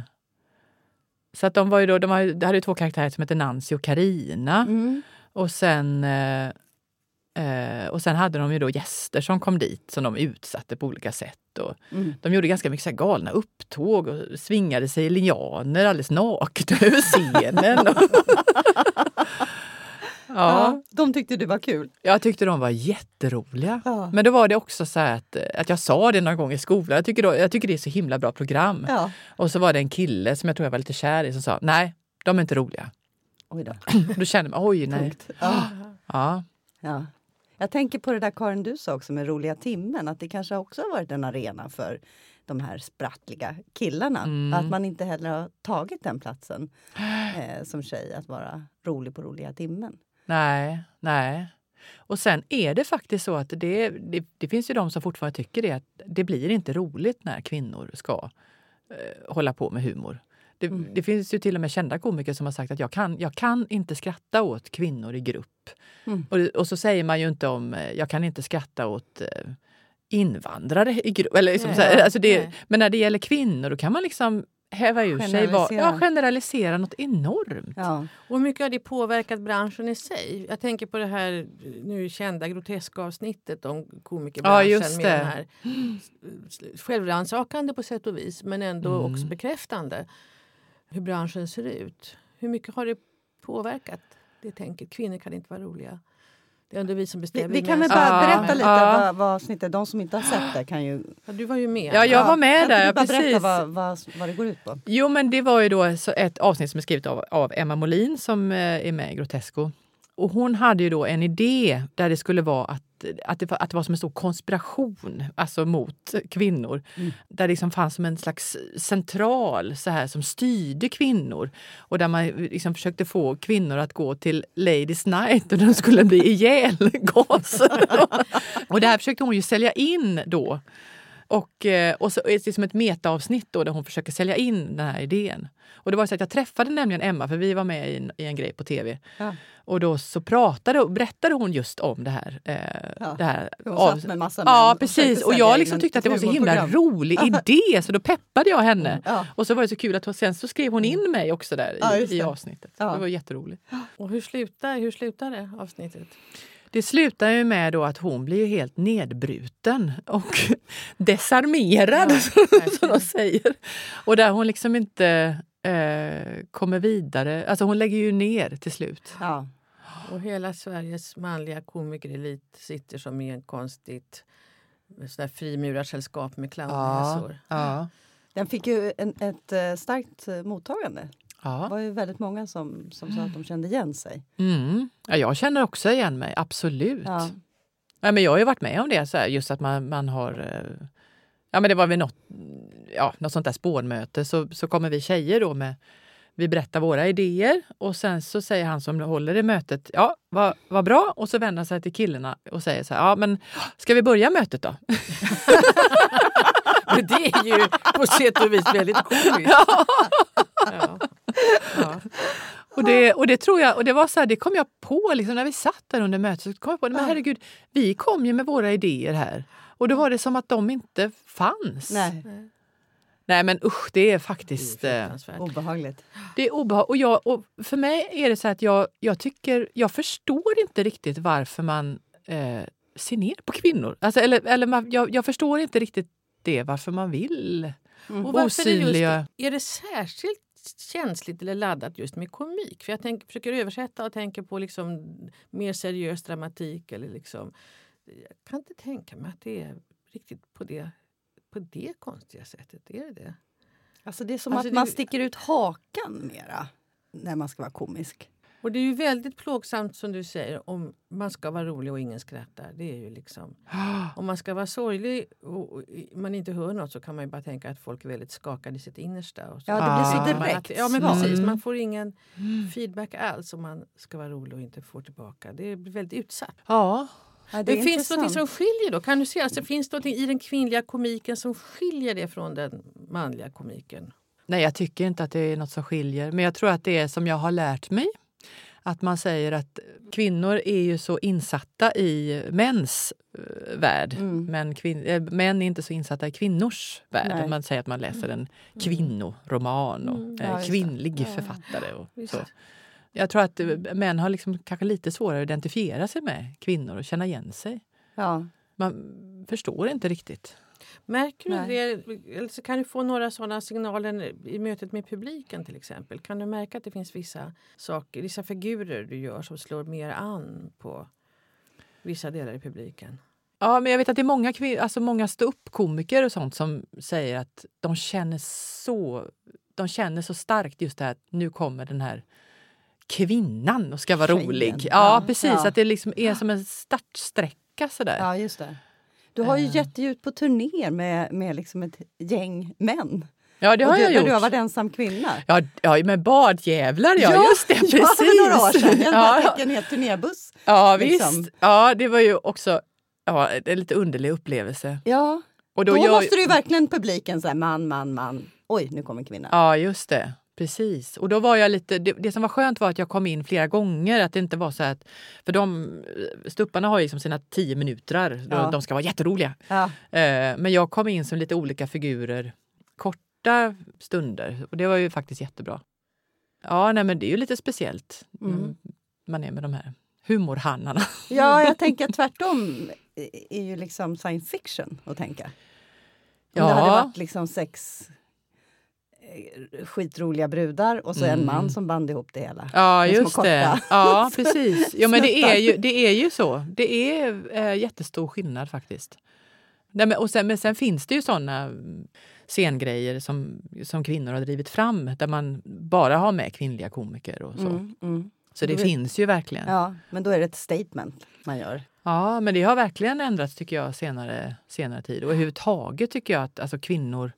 så att de var ju då, de hade ju två karaktärer som hette Nancy och Karina Mm. och sen eh, eh, och sen hade de ju då gäster som kom dit som de utsatte på olika sätt. Och Mm. de gjorde ganska mycket så galna upptåg och svingade sig i lianer alldeles nakna över scenen. ja, Ja, de tyckte du var kul. jag tyckte de var jätteroliga. Ja. Men då var det också så att, att jag sa det någon gång i skolan. Jag tycker, då, jag tycker det är så himla bra program. Ja. Och så var det en kille som jag tror jag var lite kär i som sa nej, de är inte roliga. Oj då. Då kände man oj nej. Ja. Ja. Ja. Jag tänker på det där Karin du sa också med roliga timmen, att det kanske också har varit en arena för de här sprattliga killarna. Mm. Att man inte heller har tagit den platsen eh, som tjej, att vara rolig på roliga timmen. Nej, nej. Och sen är det faktiskt så att det, det, det finns ju de som fortfarande tycker det att det blir inte roligt när kvinnor ska eh, hålla på med humor. Det, Mm. det finns ju till och med kända komiker som har sagt att jag kan, jag kan inte skratta åt kvinnor i grupp. Mm. Och, och så säger man ju inte om eh, jag kan inte skratta åt eh, invandrare i grupp. Eller liksom Nej. så här, alltså det, Nej. men när det gäller kvinnor då kan man liksom häva ur sig. Generalisera. ja, generalisera något enormt. Ja. Och hur mycket har det påverkat branschen i sig? Jag tänker på det här nu kända groteska-avsnittet om komikerbranschen Ja, just med det. de här självrannsakande på sätt och vis men ändå Mm. också bekräftande hur branschen ser ut. Hur mycket har det påverkat det tänket? Kvinnor kan inte vara roliga. Det är ändå vi som Vi, bestämmer. vi kan väl bara Ja, berätta lite ja. vad, vad avsnittet, de som inte har sett det kan ju... Ja, du var ju med. Ja, jag var med Kan där, du bara precis. berätta vad, vad, vad det går ut på? Jo, men det var ju då så ett avsnitt som är skrivet av, av Emma Molin som eh, är med i Grotesco. Och hon hade ju då en idé där det skulle vara att, att, det, var, att det var som en stor konspiration alltså mot kvinnor. Mm. Där det liksom fanns som en slags central så här, som styrde kvinnor. Och där man liksom försökte få kvinnor att gå till Ladies Night och de skulle bli ihjälgasade. och det här försökte hon ju sälja in då. Och, eh, och så är det som ett metaavsnitt då där hon försöker sälja in den här idén. Och det var så att jag träffade nämligen Emma, för vi var med i en, i en grej på tv. Ja. Och då så pratade och berättade hon just om det här. Eh, Ja. det här Hon av- satt med massa män Ja, och precis. Och sälja jag liksom tyckte att det var så himla rolig idé, så då peppade jag henne. Ja. Och så var det så kul att hon, sen så skrev hon in mig också där i, i avsnittet. Ja. Det var jätteroligt. Och hur slutar, hur slutar det avsnittet? Det slutar ju med då att hon blir helt nedbruten och desarmerad, som de säger. Och där hon liksom inte eh, kommer vidare. Alltså hon lägger ju ner till slut. Ja. Och hela Sveriges manliga komikerelit sitter som i en konstigt frimurarsällskap med clownnäsor. ja, Den fick ju en, ett eh, starkt eh, mottagande. Det ja. var ju väldigt många som, som sa att de kände igen sig. Mm. ja. Jag känner också igen mig, absolut. Ja. Ja, men jag har ju varit med om det, så här, just att man, man har... eh, Ja, men det var vid något, ja, något sånt där spårmöte så, så kommer vi tjejer då med... Vi berättar våra idéer och sen så säger han som håller i mötet, ja, vad vad bra. Och så vänder han sig till killarna och säger så här, ja men ska vi börja mötet då? Men det är ju på sätt och vis väldigt komiskt. Ja. Ja. Och det, och det tror jag, och det var så här, det kom jag på liksom när vi satt där under mötet. Så kom jag på, men herregud, vi kom ju med våra idéer här. Och då var det som att de inte fanns. Nej, Nej men usch, det är Det är faktiskt... eh, obehagligt. Det är obehag. Och, jag, och för mig är det så att jag, jag tycker, jag förstår inte riktigt varför man eh, ser ner på kvinnor. Alltså, eller, eller man, jag, jag förstår inte riktigt det, varför man vill Mm. Och varför är, det just, osynliga. är det särskilt känsligt eller laddat just med komik? För jag tänker, försöker översätta och tänker på liksom mer seriös dramatik. Eller liksom, jag kan inte tänka mig att det är riktigt på det, på det konstiga sättet. Är det det? Alltså det är som Alltså att det- man sticker ut hakan mera när man ska vara komisk. Och det är ju väldigt plågsamt som du säger om man ska vara rolig och ingen skrattar. Det är ju liksom, om man ska vara sorglig och man inte hör något så kan man ju bara tänka att folk är väldigt skakade i sitt innersta. Och så. Ja, det blir så direkt att- Ja, men precis. Mm. Man får ingen feedback alls om man ska vara rolig och inte får tillbaka. Det blir väldigt utsatt. Ja, Ja, det är Det finns något som skiljer då? Kan du se, alltså, finns det något i den kvinnliga komiken som skiljer det från den manliga komiken? Nej, jag tycker inte att det är något som skiljer. Men jag tror att det är som jag har lärt mig. Att man säger att kvinnor är ju så insatta i mäns eh, värld. Mm. Men kvin- eh, män är inte så insatta i kvinnors värld. Nej. Man säger att man läser en kvinnoroman och Mm. Ja, kvinnlig Ja. författare. Och så. Jag tror att eh, män har liksom kanske lite svårare att identifiera sig med kvinnor och känna igen sig. Ja. Man förstår inte riktigt. Märker du Nej. det? Eller så kan du få några sådana signaler i mötet med publiken till exempel? Kan du märka att det finns vissa saker, vissa figurer du gör som slår mer an på vissa delar i publiken? Ja, men jag vet att det är många, alltså många ståuppkomiker och sånt som säger att de känner så, de känner så starkt just det här att nu kommer den här kvinnan och ska vara Tjejen. rolig. Ja, Ja, precis. ja. Att det liksom är som en startsträcka sådär. ja, just det. Du har ju gett dig ut på turné med, med liksom ett gäng män. Ja, det har du, jag gjort. du har varit ensam kvinna. Ja, ja, med badjävlar, ja, Ja, just det. Precis. Ja, för några år sedan. Jag ja, en hel turnébuss. ja, liksom. visst. Ja, det var ju också ja, en lite underlig upplevelse. Ja, Och då, gör- måste du verkligen publiken säga man, man, man. Oj, nu kommer kvinnan. Ja, just det. Precis. Och då var jag lite, det, det som var skönt var att jag kom in flera gånger. Att det inte var så att, för de, stupparna har ju liksom sina tio minuter. Ja. De ska vara jätteroliga. Ja. Eh, men jag kom in som lite olika figurer korta stunder. Och det var ju faktiskt jättebra. Ja, nej men det är ju lite speciellt. Mm. Man är med de här humorhannarna. ja, jag tänker tvärtom är ju liksom science fiction att tänka. Om Ja. det hade varit liksom sex eh, skitroliga brudar och så en Mm. man som band ihop det hela. Ja, just det. Ja, precis. Ja, men det är, ju, det är ju så. Det är eh, jättestor skillnad faktiskt. Nej, men, och sen, men sen finns det ju såna mm, scengrejer som, som kvinnor har drivit fram där man bara har med kvinnliga komiker och så. Mm, mm. Så det finns ju verkligen. Ja. Ja, men då är det ett statement man gör. men det har verkligen ändrats tycker jag senare, senare tid. Och överhuvudtaget tycker jag att alltså, kvinnor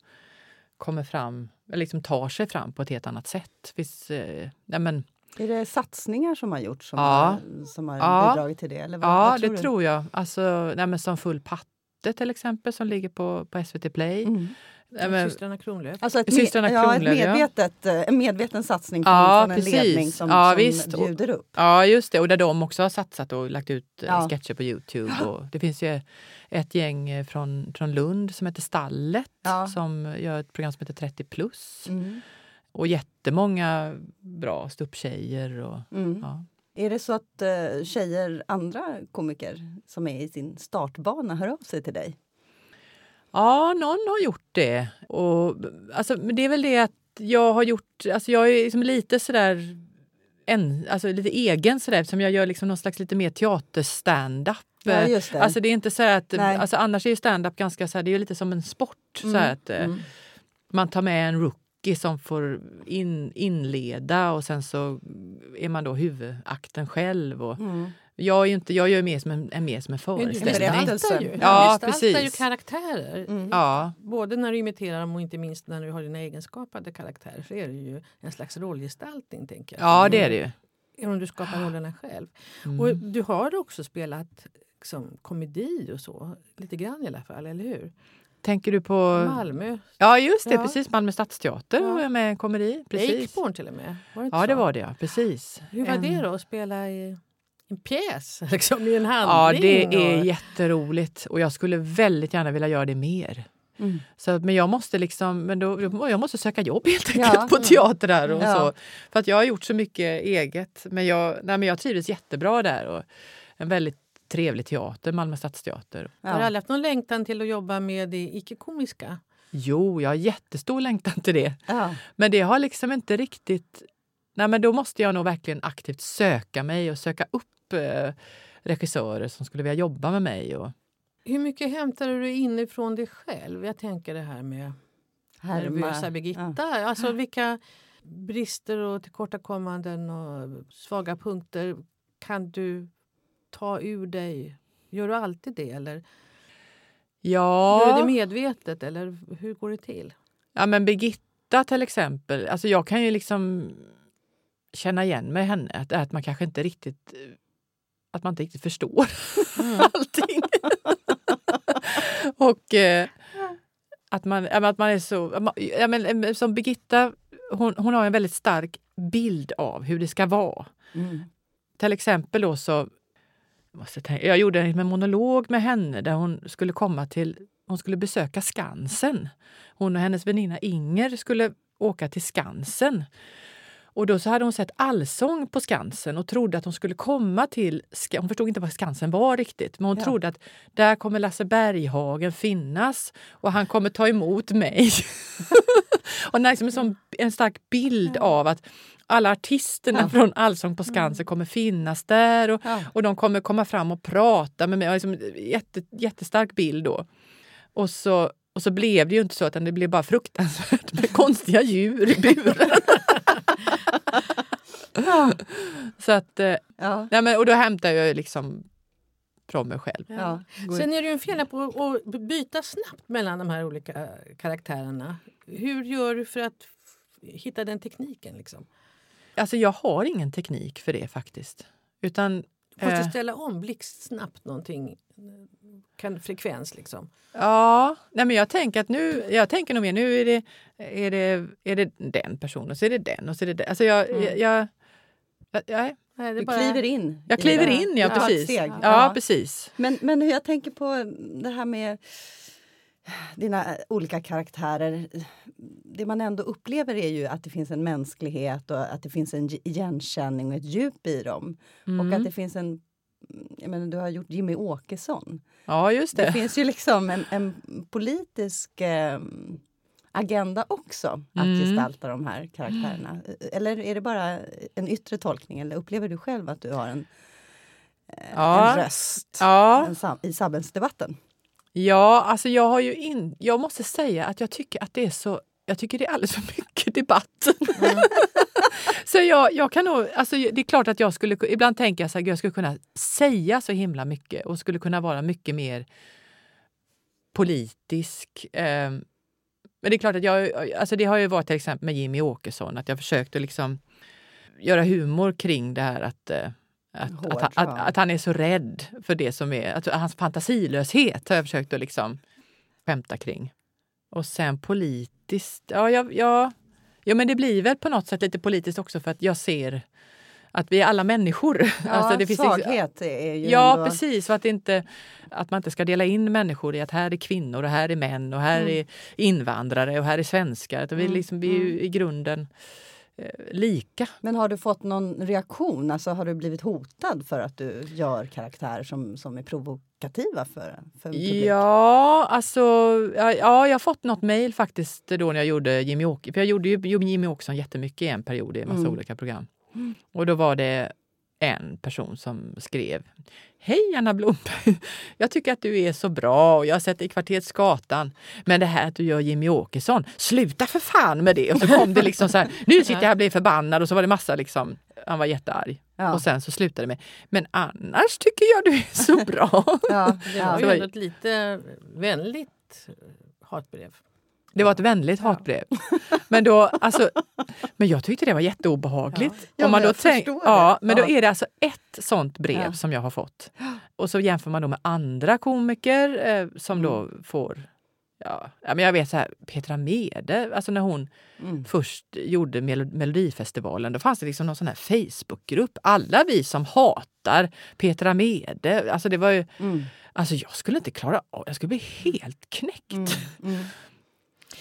kommer fram, liksom tar sig fram på ett helt annat sätt. Finns, eh, nej, men, Är det satsningar som har gjorts som, Ja. har, som har Ja. bidragit till det? Eller vad, Ja, vad det du? tror jag. Alltså, nej, men som Full patte till exempel som ligger på, på SVT Play. Mm. Men, Systrarna Kronlöf. Alltså ett, Systrarna ja, ett Kronlöf, ja. medvetet, eh, en medveten satsning från, Ja, från en ledning som, Ja, som visst. bjuder upp. ja, just det. Och där de också har satsat och lagt ut eh, Ja. sketcher på Youtube. Och det finns ju ett gäng eh, från, från Lund som heter Stallet Ja. som gör ett program som heter 30 plus. Mm. Och jättemånga bra ståupptjejer. Och, Mm. ja. Är det så att tjejer, andra komiker som är i sin startbana hör av sig till dig? Ja, någon har gjort det. Och, alltså, men det är väl det att jag har gjort... Alltså, jag är liksom lite sådär... En, alltså lite egen sådär eftersom jag gör liksom någon slags lite mer teaterstandup. Ja, just det. Alltså det är inte så att... Nej. Alltså, annars är ju standup ganska så här, det är lite som en sport. Så här att, eh, Mm. Man tar med en rookie som får in, inleda och sen så är man då huvudakten själv. Och Mm. Jag, är ju inte, jag gör mer som en, en, mer som en du föreställning. berättelse. gestaltar ju. Ja, du gestaltar ju precis. karaktärer. Mm. Ja, Både när du imiterar dem och inte minst när du har dina egenskapade karaktärer så är det ju en slags rollgestaltning. Tänker jag. ja, det är det ju. Även om du skapar rollerna själv. Mm. Och du har också spelat liksom, komedi och så, lite grann i alla fall, eller hur? Tänker du på... Malmö, Ja, just det. Ja. Precis. Malmö stadsteater Ja. var jag med i komedi. Precis. Akeborn till och med. Var det inte Ja, så? det var det. Ja. Precis. Hur var En- det då att spela i en pjäs, liksom, i en Ja, handling? det är och... jätteroligt och jag skulle väldigt gärna vilja göra det mer. Mm. Så, men jag måste liksom, men då, jag måste söka jobb helt enkelt Ja. på teater där och Ja. så. För att jag har gjort så mycket eget. Men jag, nej, men jag trivdes jättebra där och en väldigt trevlig teater, Malmö stadsteater. Har du Ja. aldrig haft någon längtan till att jobba med det icke-komiska? Jo, jag har jättestor längtan till det. Ja. Men det har liksom inte riktigt... Nej, men då måste jag nog verkligen aktivt söka mig och söka upp eh, regissörer som skulle vilja jobba med mig. Och, Hur mycket hämtar du inifrån dig själv? Jag tänker det här med nervösa. Birgitta. Alltså vilka, brister och tillkortakommanden och svaga punkter kan du ta ur dig? Gör du alltid det? Eller Ja. Gör du det medvetet eller hur går det till? Ja, men Birgitta till exempel, alltså jag kan ju liksom känna igen mig i henne. Att, att man kanske inte riktigt att man inte riktigt förstår allting. och eh, att, man, att man är så... Ja, men, eh, som Birgitta, hon, hon har en väldigt stark bild av hur det ska vara. Mm. Till exempel då så... Jag, måste tänka, jag gjorde en monolog med henne där hon skulle komma till... Hon skulle besöka Skansen. Hon och hennes väninna Inger skulle åka till Skansen. Och då så hade hon sett Allsång på Skansen och trodde att hon skulle komma till... Hon förstod inte vad Skansen var riktigt, men hon ja. trodde att där kommer Lasse Berghagen finnas och han kommer ta emot mig. och liksom en, sån, en stark bild av att alla artisterna ja. från Allsång på Skansen mm. kommer finnas där och, ja. och de kommer komma fram och prata med mig. Liksom, jätte, jättestark bild då. Och så, och så blev det ju inte så, utan det blev bara fruktansvärt med konstiga djur i buren. Så att, eh, ja. Nej, men, och då hämtar jag liksom från mig själv. Ja. Sen är det ju en fel på att byta snabbt mellan de här olika karaktärerna. Hur gör du för att hitta den tekniken? Liksom? Alltså jag har ingen teknik för det faktiskt. Utan, du måste eh, ställa om blixtsnabbt någonting kan, frekvens liksom? Ja, nej men jag tänker att nu, jag tänker nog mer nu är det, är det, är det den personen och så är det den och så är det den. Alltså jag, mm. jag, jag, jag, jag Nej, du bara... kliver in. Jag kliver in, ja, ja precis. Ja. ja, precis. Men, men hur jag tänker på det här med dina olika karaktärer. Det man ändå upplever är ju att det finns en mänsklighet och att det finns en igenkänning och ett djup i dem. Mm. Och att det finns en jag menar, du har gjort Jimmy Åkesson. Ja, just det. Det finns ju liksom en, en politisk eh, agenda också att mm. gestalta de här karaktärerna. Eller är det bara en yttre tolkning? Eller upplever du själv att du har en, eh, ja. en röst ja. en, i samhällsdebatten? Ja, alltså jag har ju in, jag måste säga att jag tycker att det är så jag tycker det är alldeles för mycket debatt. Mm. så jag, jag kan nog, alltså det är klart att jag skulle, ibland tänker jag så här, jag skulle kunna säga så himla mycket och skulle kunna vara mycket mer politisk. Eh, men det är klart att jag, alltså det har ju varit till exempel med Jimmy Åkesson, att jag försökte liksom göra humor kring det här att eh, att, Hård, att, att, att, han är så rädd för det som är, att, hans fantasilöshet har jag försökt att liksom skämta kring. Och sen politiskt, ja, ja, ja, ja men det blir väl på något sätt lite politiskt också för att jag ser att vi är alla människor. Ja, alltså det finns svaghet är ju Ja, ändå... precis. Att, inte, att man inte ska dela in människor i att här är kvinnor och här är män och här mm. är invandrare och här är svenskar. Mm. Vi, liksom, vi är ju mm. i grunden eh, lika. Men har du fått någon reaktion? Alltså har du blivit hotad för att du gör karaktärer som, som är provokativa för, för publik? Ja, alltså ja, jag har fått något mejl faktiskt då när jag gjorde Jimmy Åkesson. För jag gjorde ju Jimmy Åkesson jättemycket i en period i en massa mm. olika program. Och då var det en person som skrev Hej Anna Blomberg! Jag tycker att du är så bra och jag har sett dig i Kvarteret Skatan. Men det här att du gör Jimmy Åkesson, sluta för fan med det! Och så kom det liksom så här, nu sitter jag här och blir förbannad och så var det massa liksom, han var jättearg. Ja. Och sen så slutade det med, men annars tycker jag du är så bra. Ja, det var ju ändå ett lite vänligt hatbrev. Det var ett vänligt hatbrev. Men, då, alltså, men jag tyckte det var jätteobehagligt. Ja, Om man då tänk, ja, men då är det alltså ett sånt brev som jag har fått. Och så jämför man då med andra komiker eh, som mm. då får Ja, men jag vet så här, Petra Mede, alltså när hon mm. först gjorde Melodifestivalen, då fanns det liksom någon sån här Facebookgrupp. Alla vi som hatar Petra Mede. Alltså det var ju, mm. alltså jag skulle inte klara av, jag skulle bli helt knäckt. Mm.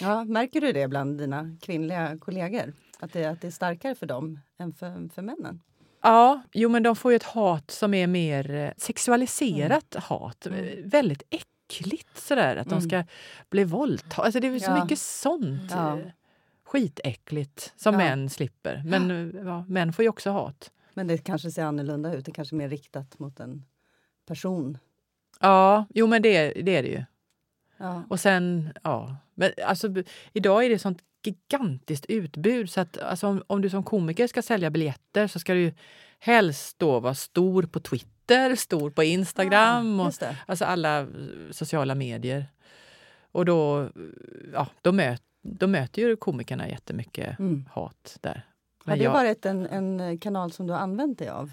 Ja, märker du det bland dina kvinnliga kollegor? Att det, att det är starkare för dem än för, för männen? Ja, jo men de får ju ett hat som är mer eh, sexualiserat mm. hat. Mm. Väldigt äckligt sådär, att mm. de ska bli våldtagna. Alltså det är så ja. mycket sånt. Ja. Skitäckligt som ja. män slipper. Men eh, ja, män får ju också hat. Men det kanske ser annorlunda ut. Det kanske är mer riktat mot en person. Ja, jo men det, det är det ju. Ja. Och sen, ja. Men alltså, idag är det sånt gigantiskt utbud. Så att, alltså, om, om du som komiker ska sälja biljetter så ska du helst då vara stor på Twitter, stor på Instagram och Just det. alltså alla eh, sociala medier. Och då, ja, då, möt, då möter ju komikerna jättemycket Mm. hat där. Har Men det jag varit en, en kanal som du har använt dig av?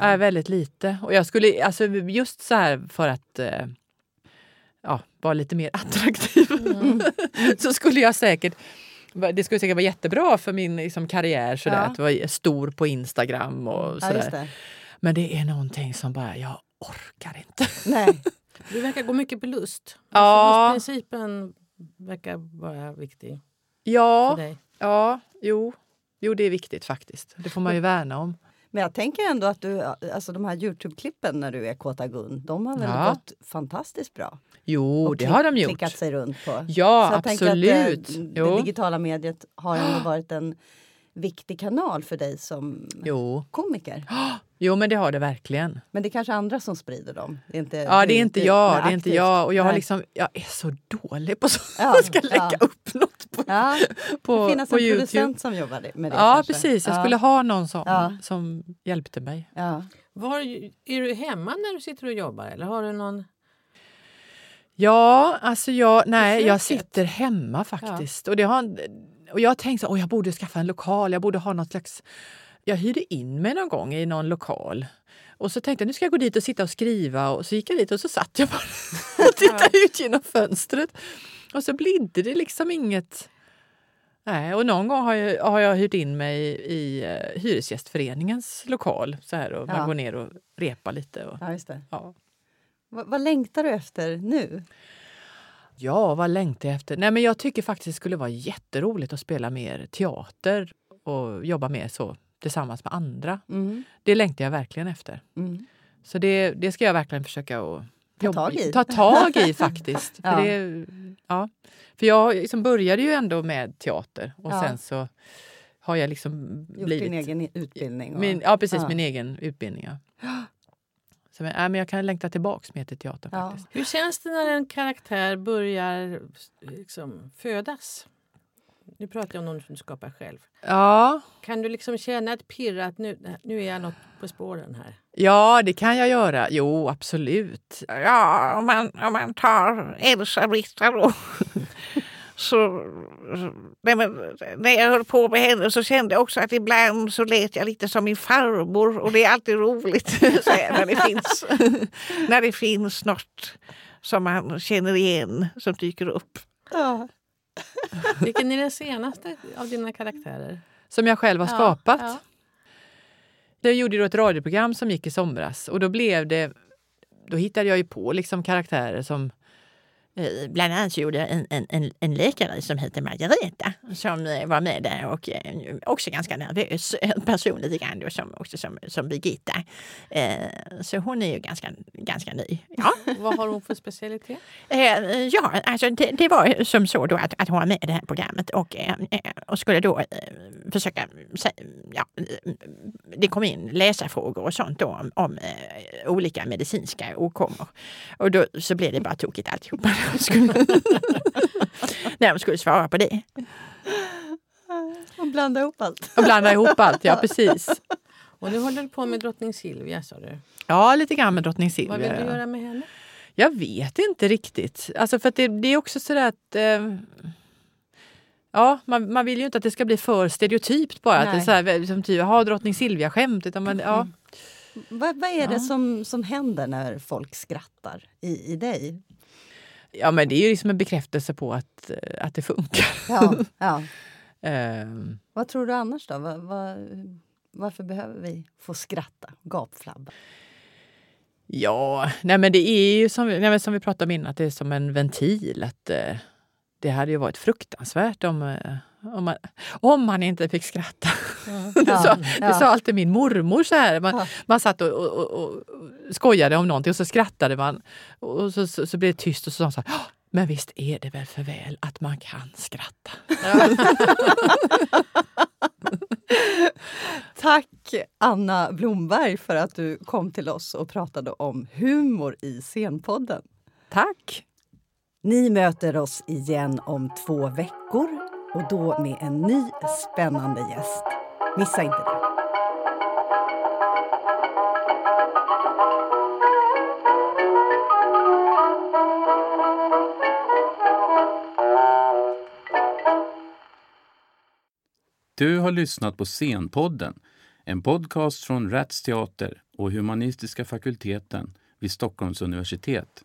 Är väldigt lite. Och jag skulle, alltså just så här för att eh, ja, vara lite mer attraktiv så skulle jag säkert det skulle säkert vara jättebra för min liksom, karriär sådär, Ja. att vara stor på Instagram och ja, sådär. det. Men det är någonting som bara, jag orkar inte. Nej. Du verkar gå mycket på lust. Ja. Lustprincipen verkar vara viktig Ja, för dig. ja, jo. Jo, det är viktigt faktiskt. Det får man ju värna om. Men jag tänker ändå att du, alltså de här Youtube-klippen när du är Kåta Gun, de har väl Ja. gått fantastiskt bra? Jo, Och det har de gjort. Klickat sig runt på. Ja, Så absolut. Det Jo. digitala mediet har ändå varit en viktig kanal för dig som Jo. komiker. jo, men det har det verkligen. Men det är kanske andra som sprider dem? Det är inte, Ja, det är inte jag. Det är inte jag. Och jag, har liksom, jag är så dålig på så. Ja, jag ska lägga ja. upp något på, Ja, på, det finns på en Youtube. producent som jobbar med det. Ja, kanske. precis. Jag Ja, skulle ha någon som, Ja. som hjälpte mig. Ja. Var, är du hemma när du sitter och jobbar eller har du någon... Ja, alltså jag, nej, jag sitter hemma faktiskt. Och, det har, och jag har tänkt så, åh, jag borde skaffa en lokal, jag borde ha något slags... Jag hyrde in mig någon gång i någon lokal. Och så tänkte jag, nu ska jag gå dit och sitta och skriva. Och så gick jag dit och så satt jag bara och tittade ut genom fönstret. Och så blidde det liksom inget... Nej, och någon gång har jag, har jag hyrt in mig i uh, Hyresgästföreningens lokal. Så här, och Ja. man går ner och repar lite. Och, Ja, ja. Vad, vad längtar du efter nu? Ja, vad längtar jag efter? Nej, men jag tycker faktiskt det skulle vara jätteroligt att spela mer teater och jobba mer så tillsammans med andra. Mm. Det längtar jag verkligen efter. Mm. Så det, det ska jag verkligen försöka att Ta tag i. ta tag i faktiskt. Ja. För, det, ja. För jag liksom började ju ändå med teater och Ja. sen så har jag liksom Gjort blivit... din egen utbildning? Och, min, ja, precis. Ja. Min egen utbildning. Ja. Så, men, ja, men jag kan längta tillbaks mer till teatern Ja. faktiskt. Hur känns det när en karaktär börjar liksom, födas? Nu pratar jag om någon som du skapar själv. Ja, Kan du liksom känna ett pirr att nu, nu är jag något på spåren här? ja, det kan jag göra. Jo, absolut. Ja, om man, om man tar Elsa Britta då. Så, nej men, när jag höll på med henne så kände jag också att ibland så lät jag lite som min farmor och det är alltid roligt när, det finns, när det finns något som man känner igen som dyker upp. Ja. Vilken är den senaste av dina karaktärer? Som jag själv har Ja, skapat. ja. Jag gjorde då ett radioprogram som gick i somras och då blev det... Då hittade jag ju på liksom karaktärer som... Eh, Bland annat så gjorde jag en, en, en, en läkare som heter Margareta som eh, var med där och eh, också ganska nervös person lite grann då, som, också som, som Birgitta. Så hon är ju ganska, ganska ny. Ja, Vad har hon för specialitet? ja alltså det, det var som så då att, att hon var med i det här programmet och, och skulle då försöka... Ja, det kom in läsarfrågor och sånt då om, om olika medicinska åkommor. Och då så blev det bara tokigt alltihopa. De skulle- När de skulle svara på det. Och blanda ihop allt. Och blanda ihop allt, ja precis. Och nu håller du på med drottning Silvia sa du. Ja, lite grann med drottning Vad vill Silvia. du göra med henne? Jag vet inte riktigt. Alltså för att det, det är också sådär att... Eh, ja, man, man vill ju inte att det ska bli för stereotypt bara. Att det är Nej. så här, som typ, ha drottning Silvia-skämt. Utan man, ja. Vad, vad är det Ja. som, som händer när folk skrattar i, i dig? Ja, men det är ju liksom en bekräftelse på att, eh, att det funkar. Ja, ja. Ehm, Vad tror du annars då? Vad, vad, varför behöver vi få skratta, gapflabba? Ja, nej men det är ju som, nej som vi pratade om innan, att det är som en ventil. Att, eh, det hade ju varit fruktansvärt om, eh, om, man, om man inte fick skratta. det, Ja, sa, ja. det sa alltid min mormor. Så här. Man, Ja. man satt och, och, och, skojade om någonting och så skrattade man. Och så, så, så blev det tyst och så sa hon så här, "Ja, men visst är det väl för väl att man kan skratta. Tack Anna Blomberg för att du kom till oss och pratade om humor i Scenpodden. Tack! Ni möter oss igen om två veckor. och då med en ny spännande gäst. Missa inte det. Du har lyssnat på Scenpodden, en podcast från Rats Teater och Humanistiska fakulteten vid Stockholms universitet.